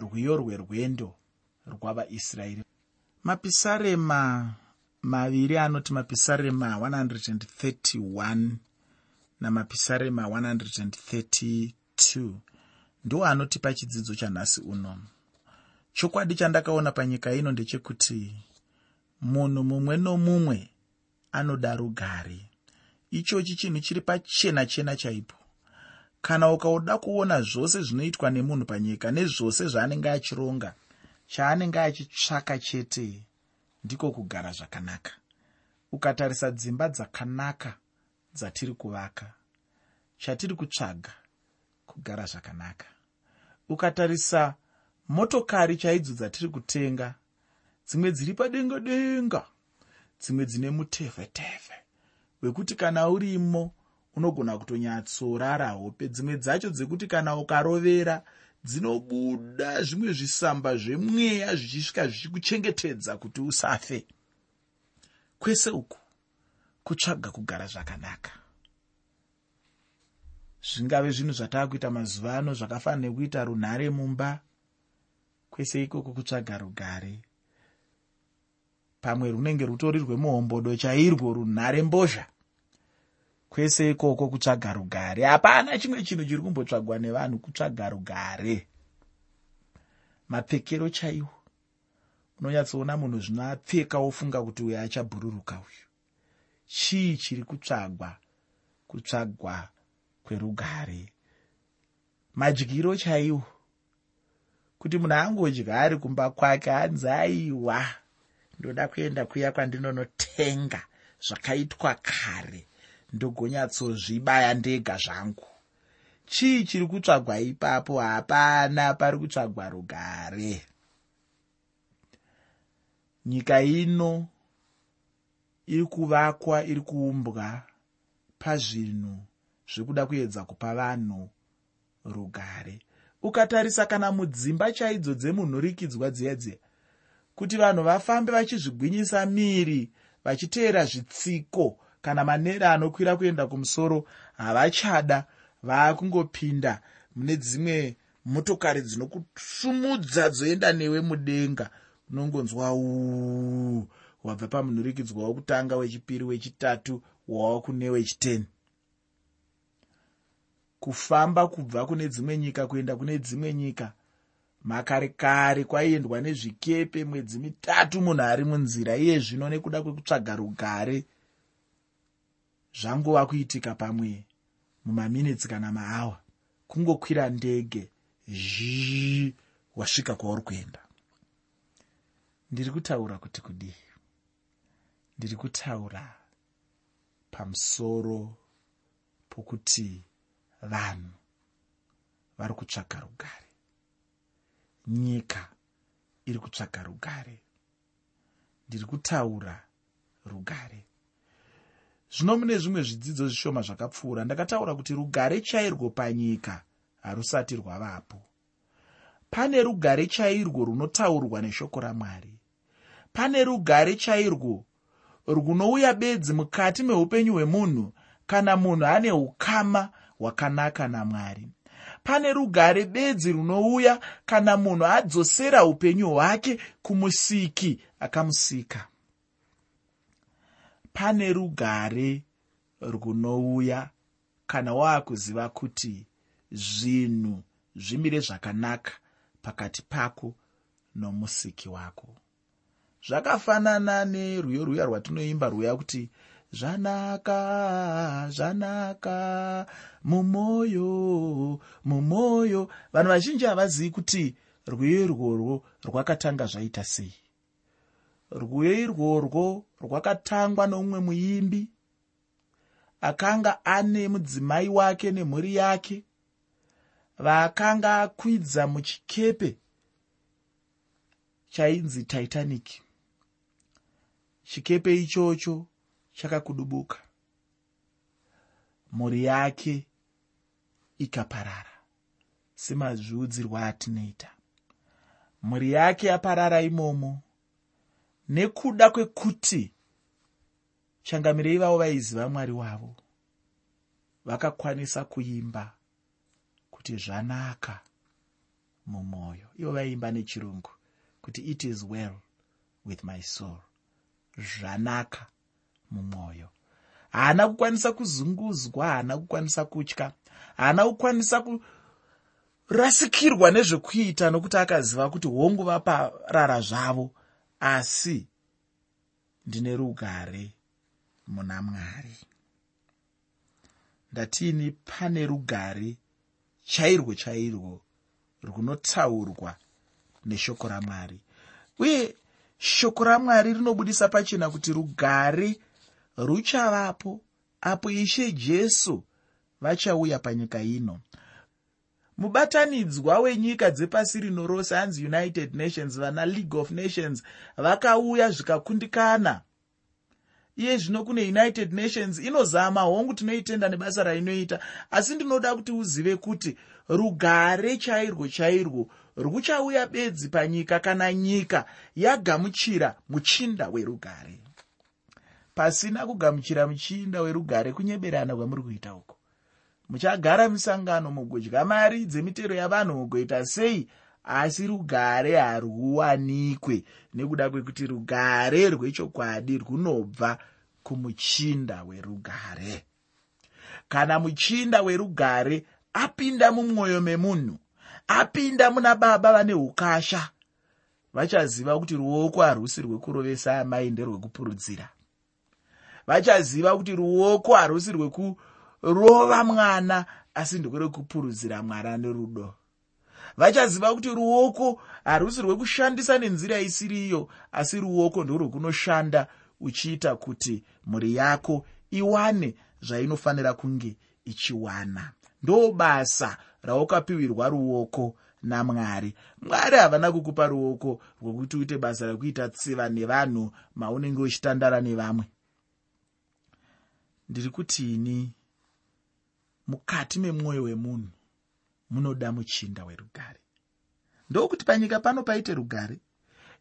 rwiyo rwerwendo rwavaisraeri. Mapisarema maviri anoti mapisarema 131 namapisarema 132 ndo anotipa chidzidzo chanhasi uno. Chokwadi chandakaona panyika ino ndechekuti munhu mumwe nomumwe anoda rugare ichochi chinhu chiri pachena chena chaipo kana ukauda kuona zvose zvinoitwa nemunhu panyika nezvose zvaanenge achironga chaanenge achitsvaka chete ndiko kugara zvakanaka. Ukatarisa dzimba dzakanaka dzatiri kuvaka chatiri kutsvaga kugara zvakanaka. Ukatarisa motokari chaidzo dzatiri kutenga dzimwe dziri padenga denga dzimwe dzine mutevhetevhe wekuti kana urimo unogona kutonyatsorara hope. Dzimwe dzacho dzekuti kana ukarovera dzinobuda zvimwe zvisamba zvemweya zvichisvika zvichikuchengetedza kuti usafe. Kwese uku kutsvaga kugara zvakanaka. Zvingave zvinhu zvataakuita mazuva ano zvakafanira nekuita runhare mumba. Kwese ikoko kutsvaga rugare. Pamwe runenge rutori rwemuhombodo chairwo runhare mbozha kwese ikoko kutsvaga rugare hapana chimwe chinhu chiri kumbotsvagwa nevanhu kutsvaga rugare mapfekero chaiwo. Unonyatsoona munhu zvino apfeka wofunga kuti uyo achabhururuka uyu. Chii chiri kutsvagwa kutsvagwa kwerugare? Madyiro chaiwo. Kuti munhu angodya ari kumba kwake hanzi aiwa ndoda kuenda kuya kwandinonotenga zvakaitwa kare ndogonyatsozvibaya ndega zvangu. Chii chiri kutsvagwa ipapo? Hapana pari kutsvagwa rugare. Nyika ino iri kuvakwa iri kuumbwa pazvinhu zvekuda kuedza kupa vanhu rugare. Ukatarisa kana mudzimba chaidzo dzemunhurikidzwa dziya dziya kuti vanhu vafambe vachizvigwinyisa miri vachiteera zvitsiko kana manera anokwira kuenda kumusoro havachada vaakungopinda mune dzimwe motokari dzinokusumudza dzoenda newe mudenga. Unongonzwa uu wabva pamunhurikidzwa wokutanga wechipiri wechitatu wava kune wechiteni kufamba kubva kune dzimwe nyika kuenda kune dzimwe nyika makare kare kwaiendwa nezvikepe mwedzi mitatu munhu ari munzira iye zvino nekuda kwekutsvaga rugare zvangova kuitika pamwe mumaminitsi kana maawa kungokwira ndege zhii wasvika kwauri kuenda. Ndiri kutaura kuti kudii? Ndiri kutaura pamusoro pokuti vanhu vari kutsvaga rugare. Nyika iri kutsvaga rugare. Ndiri kutaura rugare zvino mune zvimwe zvidzidzo zvishoma zvakapfuura. Ndakataura kuti rugare chairwo panyika harusati rwavapo. Pane rugare chairwo runotaurwa neshoko ramwari. Pane rugare chairwo runouya bedzi mukati meupenyu hwemunhu kana munhu ane ukama hwakanaka namwari. Pane rugare bedzi runouya kana munhu adzosera upenyu hwake kumusiki akamusika pane rugare runouya. Kana waakuziva kuti zvinhu zvimire zvakanaka pakati pako nomusiki wako. Zvakafanana nerwiyo rwuya rwatinoimba rwuya kuti zvanaka zvanaka mumwoyo mumwoyo vanhu vazhinji havazivi kuti rwiyo irworwo rwakatanga zvaita sei rwiyo irworwo rwakatangwa nomumwe muimbi akanga ane mudzimai wake nemhuri yake. Vaakanga akwidza muchikepe chainzi titanic. Chikepe ichocho chakakudubuka. Mhuri yake ikaparara semazviudzirwa atinoita mhuri yake yaparara imomo nekuda kwekuti changamirei vavo vaiziva mwari wavo vakakwanisa kuimba kuti zvanaka mumwoyo. Ivo vaiimba nechirungu kuti it is well with my soul. Zvanaka mumwoyo. Haana kukwanisa kuzunguzwa haana kukwanisa kutya haana kukwanisa kurasikirwa nezvekuita nokuti akaziva kuti hongu vaparara zvavo asi ndine rugare muna mwari. Ndatini pane rugare chairwo chairwo runotsaurwa neshoko ramwari. Uye shoko ramwari rinobudisa pachena kuti rugare ruchavapo apo ishe jesu vachauya panyika ino mubatanidzwa wenyika dzepasi rino rose hanzi united nations vana league of nations vakauya zvikakundikana. Iye zvino kune united nations inozama hongu tinoitenda nebasa rainoita asi ndinoda kuti uzive kuti rugare chairwo chairwo ruchauya bedzi panyika kana nyika yagamuchira muchinda werugare. Pasina kugamuchira muchinda werugare kunyeberana kwamuri kuita uko muchagara misangano mugodya mari dzemitero yavanhu mugoita sei? Asi rugare haruwanikwe nekuda kwekuti rugare rwechokwadi runobva kumuchinda werugare. Kana muchinda werugare apinda mumwoyo memunhu apinda muna baba vane ukasha vachaziva kuti ruoko harusi rwekurovesa amai nderwekupurudzira vachaziva kuti ruoko harusi rwekurova mwana asi ndekwerekupurudzira mwana nerudo vachaziva kuti ruoko harusi rwekushandisa nenzira isiriyo asi ruoko ndorwekunoshanda uchiita kuti mhuri yako iwane zvainofanira kunge ichiwana. Ndo basa raukapiwirwa ruoko namwari. Mwari havana kukupa ruoko rwokuti uite basa rekuita tsiva nevanhu maunenge uchitandara nevamwe. Ndiri kutini mukati memwoyo wemunhu munoda muchinda werugare. Ndokuti panyika pano paite rugare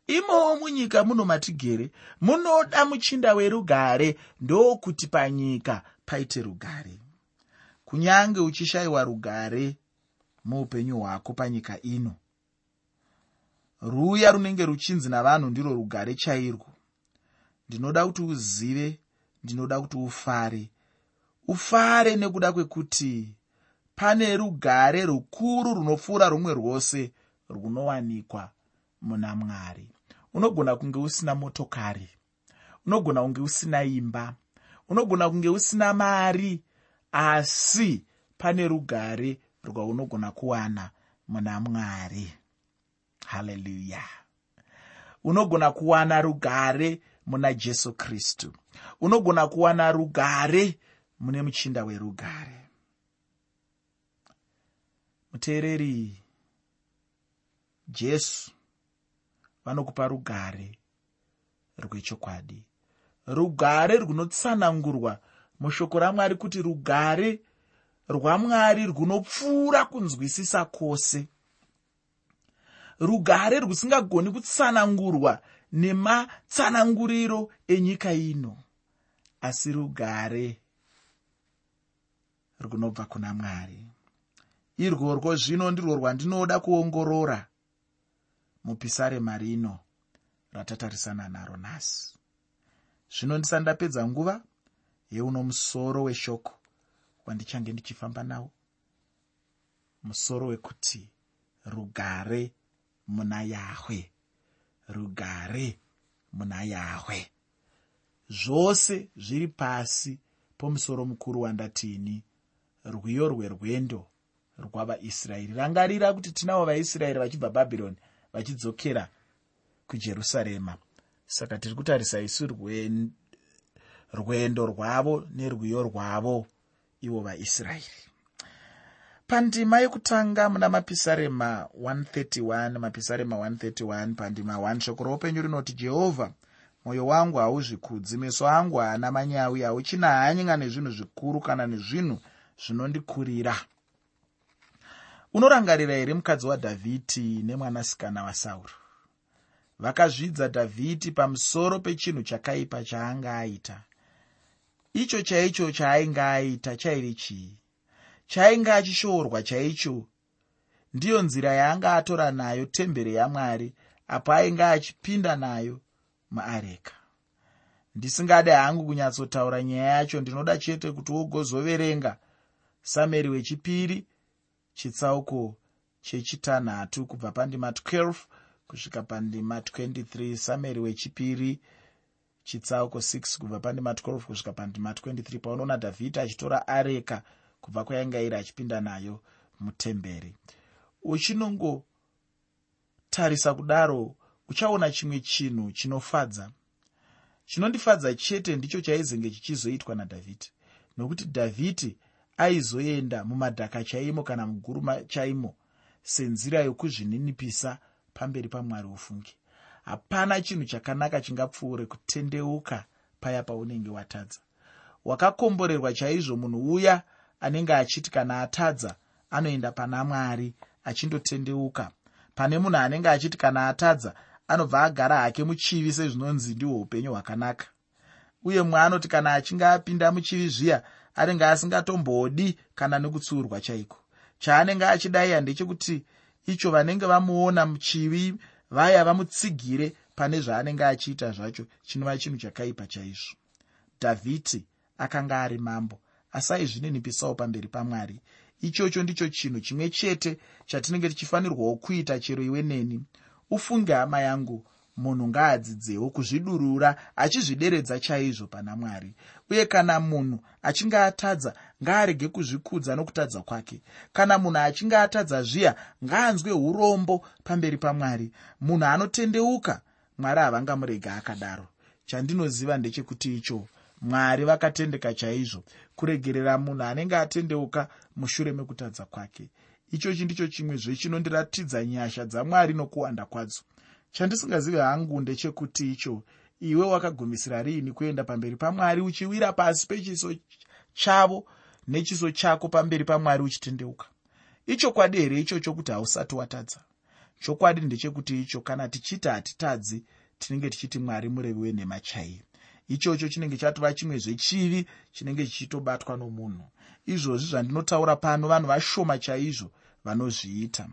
imowo munyika muno matigere munoda muchinda werugare ndokuti panyika paite rugare. Kunyange uchishayiwa rugare muupenyu hwako panyika ino ruya runenge ruchinzi navanhu ndirwo rugare chairwo. Ndinoda kuti uzive ndinoda kuti ufare ufare nekuda kwekuti pane rugare rukuru runopfuura rumwe rwose runowanikwa muna mwari. Unogona kunge usina motokari unogona kunge usina imba unogona kunge usina mari asi pane rugare rwaunogona kuwana muna mwari. Haleluya unogona kuwana rugare muna jesu kristu. Unogona kuwana rugare mune muchinda werugare. Muteereri jesu vanokupa rugare rwechokwadi. Rugare runotsanangurwa mushoko ramwari kuti rugare rwamwari runopfuura kunzwisisa kwose. Rugare rusingagoni kutsanangurwa nematsananguriro enyika ino asi rugare runobva kuna mwari. Irworwo zvino ndirwo rwandinoda kuongorora mupisarema rino ratatarisana naro nhasi. Zvino ndisati ndapedza nguva yeuno musoro weshoko wandichange ndichifamba nawo. Musoro wekuti rugare muna yahwe rugare muna yahwe. Zvose zviri pasi pomusoro mukuru wandatini rwiyo rwerwendo rwavaisraeri. Rangarira kuti tinavo vaisraeri vachibva bhabhironi vachidzokera kujerusarema. Saka tiri kutarisa isu rwendo rwavo nerwiyo rwavo ivo vaisraeri. Pandima yekutanga muna mapisarema 131 mapisarema 131 pandima 1 shoko roupenyu rinoti jehovha mwoyo wangu hauzvikudzi meso angu haana manyawi hauchina hanya nezvinhu zvikuru kana nezvinhu zvinondikurira. Unorangarira here mukadzi wadhavhidhi nemwanasikana wasauro? Vakazvidza dhavhidhi pamusoro pechinhu chakaipa chaanga aita icho chaicho chaainge aita chaive chii? Chainge achishoorwa chaicho? Ndiyo nzira yaanga atora nayo temberi yamwari apo ainge achipinda nayo muareka. Ndisingade hangu kunyatsotaura nyaya yacho ndinoda chete kuti wogozoverenga sameri wechipiri chitsauko chechitanhatu kubva pandima 12 kusvika pandima 23 sameri wechipiri chitsauko 6 kubva pandima 12 kusvika pandima 23 paunoona dhavhidhi achitora areka kubva kwainga iri achipinda nayo mutemberi. Uchinongotarisa kudaro uchaona chimwe chinhu chinofadza. Chinondifadza chete ndicho chaizenge chichizoitwa nadhavhidhi nokuti dhavhidhi aizoenda mumadhaka chaimo kana muguruma chaimo senzira yokuzvininipisa pamberi pamwari ufungi. Hapana chinhu chakanaka chingapfuure kutendeuka paya paunenge watadza. Wakakomborerwa chaizvo munhu uya anenge achiti kana atadza anoenda pana mwari achindotendeuka. Pane munhu anenge achiti kana atadza anobva agara hake muchivi sezvinonzi ndihwo upenyu hwakanaka. Uye mumwe anoti kana achinge apinda muchivi zviya anenge asingatombodi kana nekutsuurwa chaiko. Chaanenge achidaiya ndechekuti icho vanenge vamuona muchivi vaya vamutsigire pane zvaanenge achiita zvacho chinova chinhu chakaipa chaizvo. Dhavhidhi akanga ari mambo asaizvininipisawo pamberi pamwari. Ichocho ndicho chinhu chimwe chete chatinenge tichifanirwawo kuita chero iwe neni. Ufunge hama yangu munhu ngaadzidzewo kuzvidurura achizvideredza chaizvo pana mwari. Uye kana munhu achinge atadza ngaarege kuzvikudza nokutadza kwake. Kana munhu achinge atadza zviya ngaanzwe urombo pamberi pamwari. Munhu anotendeuka mwari havangamurega akadaro. Chandinoziva ndechekuti icho mwari vakatendeka chaizvo kuregerera munhu anenge atendeuka mushure mekutadza kwake. Ichochi ndicho chimwezve chinondiratidza nyasha dzamwari nokuwanda kwadzo chandisingazivi hangu ndechekuti icho iwe wakagumisira riini kuenda pamberi pamwari uchiwira pasi pechiso chavo nechiso chako pamberi pamwari uchitendeuka. Ichokwadi here ichocho kuti hausati watadza? Chokwadi ndechekuti icho kana tichiti hatitadzi tinenge tichiti mwari murevi wenhema chaiyo ichocho chinenge chatova chimwe zvechivi chinenge chichitobatwa nomunhu. Izvozvi zvandinotaura pano vanhu vashoma chaizvo vanozviita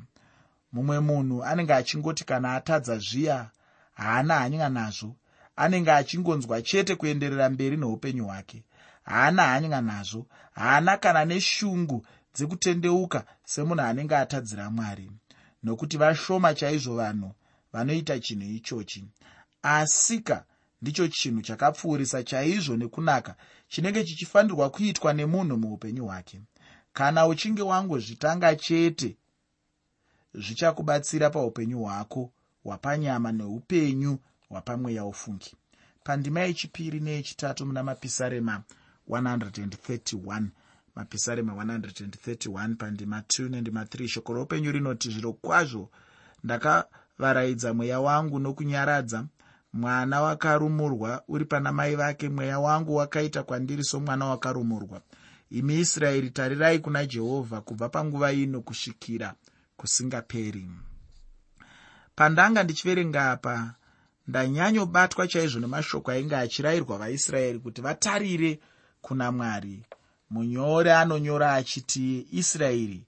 mumwe munhu anenge achingoti kana atadza zviya haana hanya nazvo. Anenge achingonzwa chete kuenderera mberi neupenyu hwake. Haana hanya nazvo. Haana kana neshungu dzekutendeuka semunhu anenge atadzira mwari. Nokuti vashoma chaizvo vanhu vanoita chinhu ichochi. Asika ndicho chinhu chakapfuurisa chaizvo nekunaka chinenge chichifanirwa kuitwa nemunhu muupenyu hwake. Kana uchinge wangozvitanga chete zvichakubatsira paupenyu hwako hwapanyama neupenyu hwapamweya ufungi. Pandima yechipiri neyechitatu muna mapisarema 131 mapisarema 131 pandima 2 nendima 3 shoko roupenyu rinoti zviro kwazvo ndakavaraidza mweya wangu nokunyaradza. Mwana wakarumurwa uri pana mai vake mweya wangu wakaita kwandiri somwana wakarumurwa. Imi israeri tarirai kuna jehovha kubva panguva ino kusvikira kusingaperi. Pandanga ndichiverenga apa ndanyanyobatwa chaizvo nemashoko ainge achirayirwa vaisraeri kuti vatarire kuna mwari munyori anonyora achiti israeri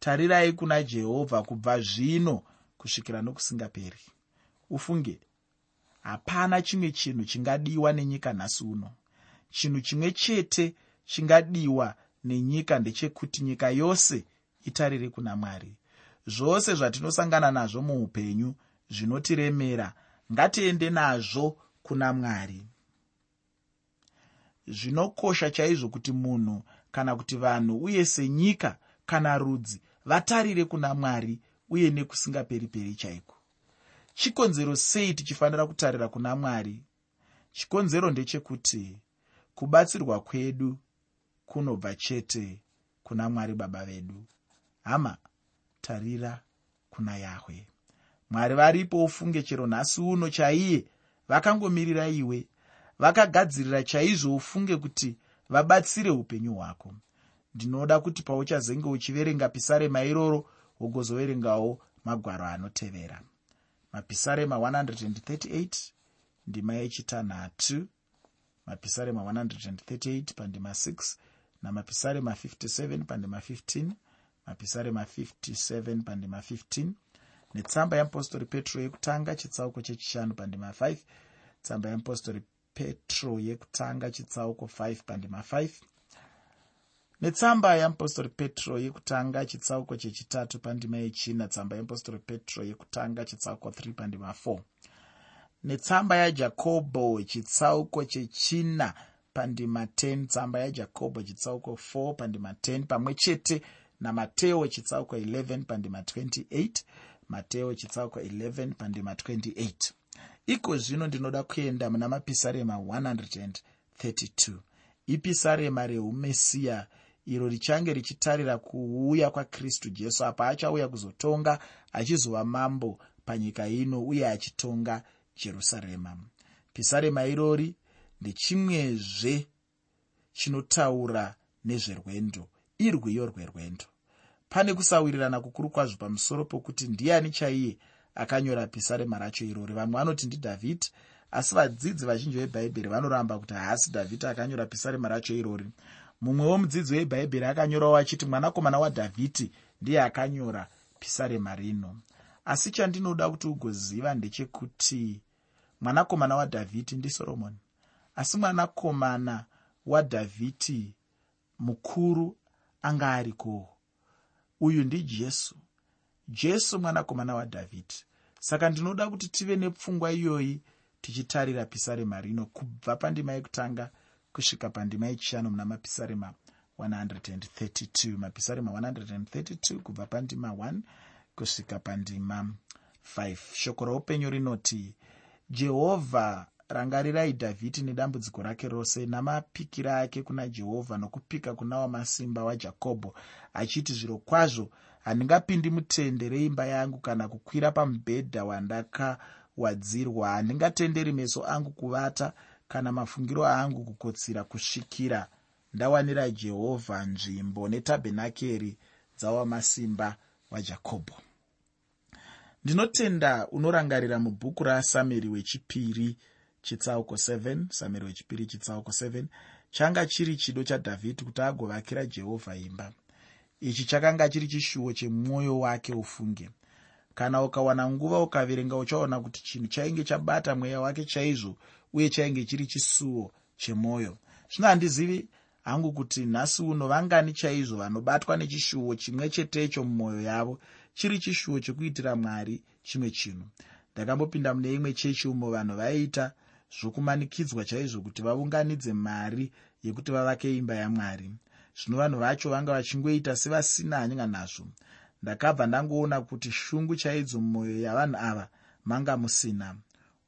tarirai kuna jehovha kubva zvino kusvikira nokusingaperi. Ufunge hapana chimwe chinhu chingadiwa nenyika nhasi uno. Chinhu chimwe chete chingadiwa nenyika ndechekuti nyika yose itarire kuna mwari zvose zvatinosangana nazvo muupenyu zvinotiremera ngatiende nazvo kuna mwari. Zvinokosha chaizvo kuti munhu kana kuti vanhu uye senyika kana rudzi vatarire kuna mwari uye nekusingaperiperi chaiko? Chikonzero sei tichifanira kutarira kuna mwari? Chikonzero ndechekuti kubatsirwa kwedu kunobva chete kuna mwari baba vedu. Hama tarira kuna yahwe. Mwari varipo ufunge chero nhasi uno chaiye vakangomirira iwe. Vakagadzirira chaizvo ufunge kuti vabatsire upenyu hwako. Ndinoda kuti pauchazenge uchiverenga pisarema iroro wogozoverengawo magwaro anotevera. Mapisarema 138 ndima yechitanhatu. Mapisarema 138 pandima 6 namapisarema 57 pandima 15 mapisarema 57 pandima 15 netsamba yeapostori petro yekutanga chitsauko chechishanu pandima 5 tsamba yeapostori petro yekutanga chitsauko 5 pandima 5 netsamba yeapostori petro yekutanga chitsauko chechitatu pandima yechina tsamba yeapostori petro yekutanga chitsauko 3 pandima 4 netsamba yajakobho chitsauko chechina pandima 10 tsamba yajakobho chitsauko 4 pandima 10 pamwe chete namateo chitsauko 11 pandima 28 mateo chitsauko 11 pandima 28 iko zvino ndinoda kuenda muna mapisarema 132 ipisarema reumesiya iro richange richitarira kuuya kwakristu jesu apa achauya kuzotonga achizova mambo panyika ino uye achitonga jerusarema. Pisarema irori ndechimwezve chinotaura nezverwendo irwiyo rwerwendo pane kusawirirana kukuru kwazvo pamusoro pokuti ndiani chaiye akanyora pisarema racho irori vamwe vanoti ndidhavhidhi asi vadzidzi vazhinji vebhaibheri vanoramba kuti haasi dhavhidhi akanyora pisarema racho irori mumwewo mudzidzi webhaibheri akanyorawo achiti mwanakomana wadhavhidhi ndiye akanyora pisarema rino asi chandinoda kuti ugoziva ndechekuti mwanakomana wadhavhidhi ndisoromoni asi mwanakomana wadhavhidhi mukuru anga arikowo uyu ndijesu jesu. Mwanakomana wadhavhidhi saka ndinoda kuti tive nepfungwa iyoyi tichitarira pisarema rino kubva pandima yekutanga kusvika pandima yechishanu muna mapisarema 132 mapisarema 132 kubva pandima 1 kusvika pandima 5 shoko roupenyu rinoti jehovha rangarirai dhavhidhi nedambudziko rake rose namapikiro ake kuna jehovha nokupika kuna wamasimba wajakobho achiti zviro kwazvo handingapindi mutende reimba yangu kana kukwira pamubhedha wandakawadzirwa handingatenderi meso angu kuvata kana mafungiro angu kukotsira kusvikira. Ndawanira jehovha nzvimbo netabhenakeri dzawamasimba wajakobho. Ndinotenda unorangarira mubhuku rasamueri wechipiri chitsauko 7 samueri wechipiri chitsauko 7 changa chiri chido chadhavhidhi kuti agovakira jehovha imba. Ichi chakanga chiri chishuwo chemwoyo wake ufunge. Kana ukawana nguva ukaverenga uchaona kuti chinhu chainge chabata mweya wake chaizvo uye chainge chiri chisuwo chemwoyo. Zvino handizivi hangu kuti nhasi uno vangani chaizvo vanobatwa nechishuwo chimwe chetecho mumwoyo yavo chiri chishuwo chekuitira mwari chimwe chinhu. Ndakambopinda mune imwe chechi umo vanhu vaiita zvokumanikidzwa chaizvo kuti vaunganidze mari yekuti vavake imba yamwari. Zvino vanhu vacho vanga vachingoita sevasina hanya nazvo. Ndakabva ndangoona kuti shungu chaidzo mumwoyo yavanhu ava manga musina.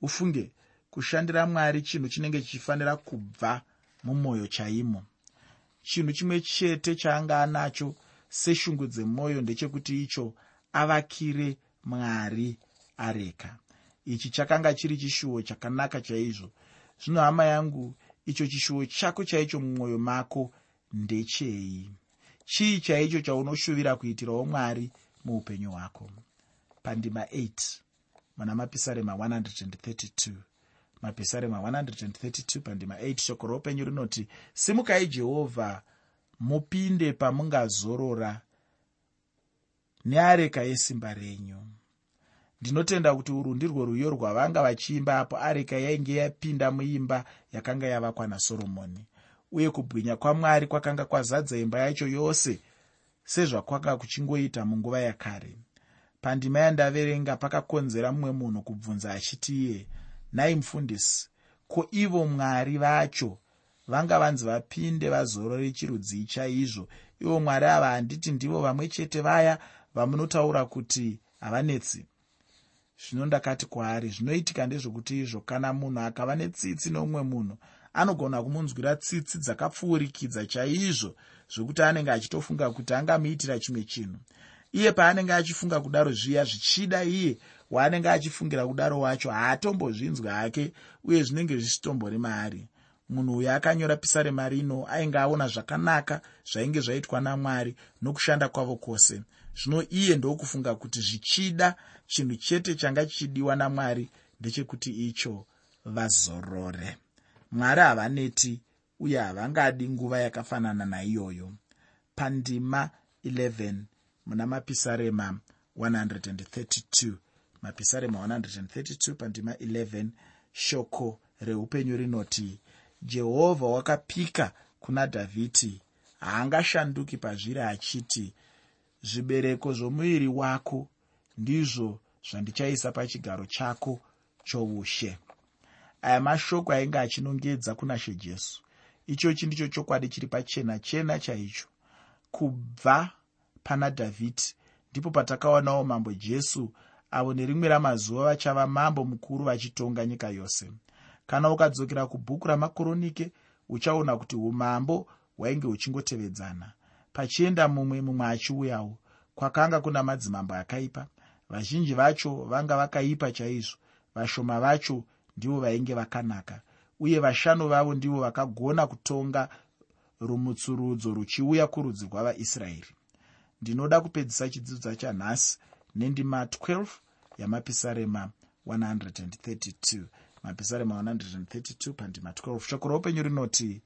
Ufunge kushandira mwari chinhu chinenge chichifanira kubva mumwoyo chaimo. Chinhu chimwe chete chaanga anacho seshungu dzemwoyo ndechekuti icho avakire mwari areka ichi chakanga chiri chishuwo chakanaka chaizvo. Zvino hama yangu icho chishuwo chako chaicho mumwoyo mako ndechei? Chii chaicho chaunoshuvira kuitirawo mwari muupenyu hwako? Pandima 8 muna mapisarema 132 mapisarema 132 pandima 8 shoko roupenyu rinoti simukai jehovha mupinde pamungazorora neareka yesimba renyu ndinotenda kuti urwu ndirwo rwiyo rwavanga vachiimba apo areka yainge yapinda muimba yakanga yavakwa nasoromoni. Uye kubwinya kwamwari kwakanga kwazadza imba yacho yose sezvakwanga kuchingoita munguva yakare. Pandima yandaverenga pakakonzera mumwe munhu kubvunza achiti iye nhai mufundisi ko ivo mwari vacho vanga vanzi vapinde vazorore chirudzii chaizvo? Ivo mwari ava handiti ndivo vamwe chete vaya vamunotaura kuti havanetsi zvino ndakati kwaari zvinoitika ndezvokuti izvo kana munhu akava netsitsi noumwe munhu anogona kumunzwira tsitsi dzakapfuurikidza chaizvo zvokuti anenge achitofunga kuti angamuitira chimwe chinhu. Iye paanenge achifunga kudaro zviya zvichida iye waanenge achifungira kudaro wacho haatombozvinzwi hake uye zvinenge zvisitombori maari munhu uyo akanyora pisarema rino ainge aona zvakanaka zvainge zvaitwa namwari nokushanda kwavo kwose. Zvino iye ndokufunga kuti zvichida chinhu chete changa chichidiwa namwari ndechekuti icho vazorore. Mwari havaneti uye havangadi nguva yakafanana naiyoyo. Pandima 11 muna mapisarema 132 mapisarema 132 pandima 11 shoko reupenyu rinoti jehovha wakapika kuna dhavhidhi haangashanduki pazviri achiti zvibereko zvomuviri wako ndizvo zvandichaisa pachigaro chako choushe. Aya mashoko ainge achinongedza kuna she jesu. Ichochi ndicho chokwadi chiri pachena chena chaicho kubva pana dhavhidhi ndipo patakaonawo mambo jesu avo nerimwe ramazuva vachava mambo mukuru vachitonga nyika yose kana ukadzokera kubhuku ramakoronike uchaona kuti umambo hwainge huchingotevedzana. Pachienda mumwe mumwe achiuyawo kwakanga kuna madzimambo akaipa. Vazhinji vacho vanga vakaipa chaizvo vashoma vacho ndivo vainge vakanaka uye vashanu vavo ndivo vakagona kutonga rumutsurudzo ruchiuya kurudzi rwavaisraeri. Ndinoda kupedzisa chidzidzo chanhasi nendima 12 yamapisarema 132 mapisarema 132 pandima 12 shoko roupenyu rinoti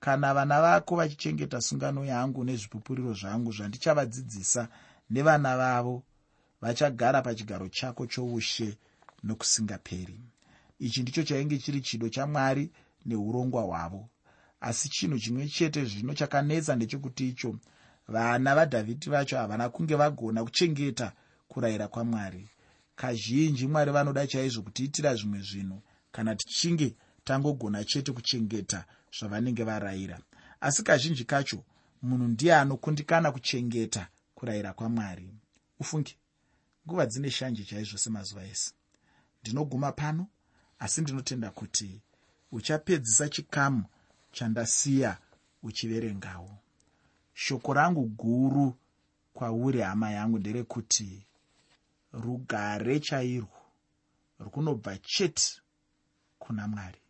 kana vana vako vachichengeta sungano yangu nezvipupuriro zvangu zvandichavadzidzisa nevana vavo vachagara pachigaro chako choushe nokusingaperi. Ichi ndicho chainge chiri chido chamwari neurongwa hwavo. Asi chinhu chimwe chete zvino chakanetsa ndechekuti icho vana vadhavhidhi vacho havana kunge vagona kuchengeta kurayira kwamwari kazhinji mwari vanoda chaizvo kutiitira zvimwe zvinhu kana tichinge tangogona chete kuchengeta zvavanenge varayira. Asi kazhinji kacho munhu ndiye anokundikana kuchengeta kurayira kwamwari. Ufunge. Nguva dzine shanje chaizvo semazuva ese. Ndinoguma pano asi ndinotenda kuti uchapedzisa chikamu chandasiya uchiverengawo. Shoko rangu guru kwauri hama yangu nderekuti rugare chairwo runobva chete kuna mwari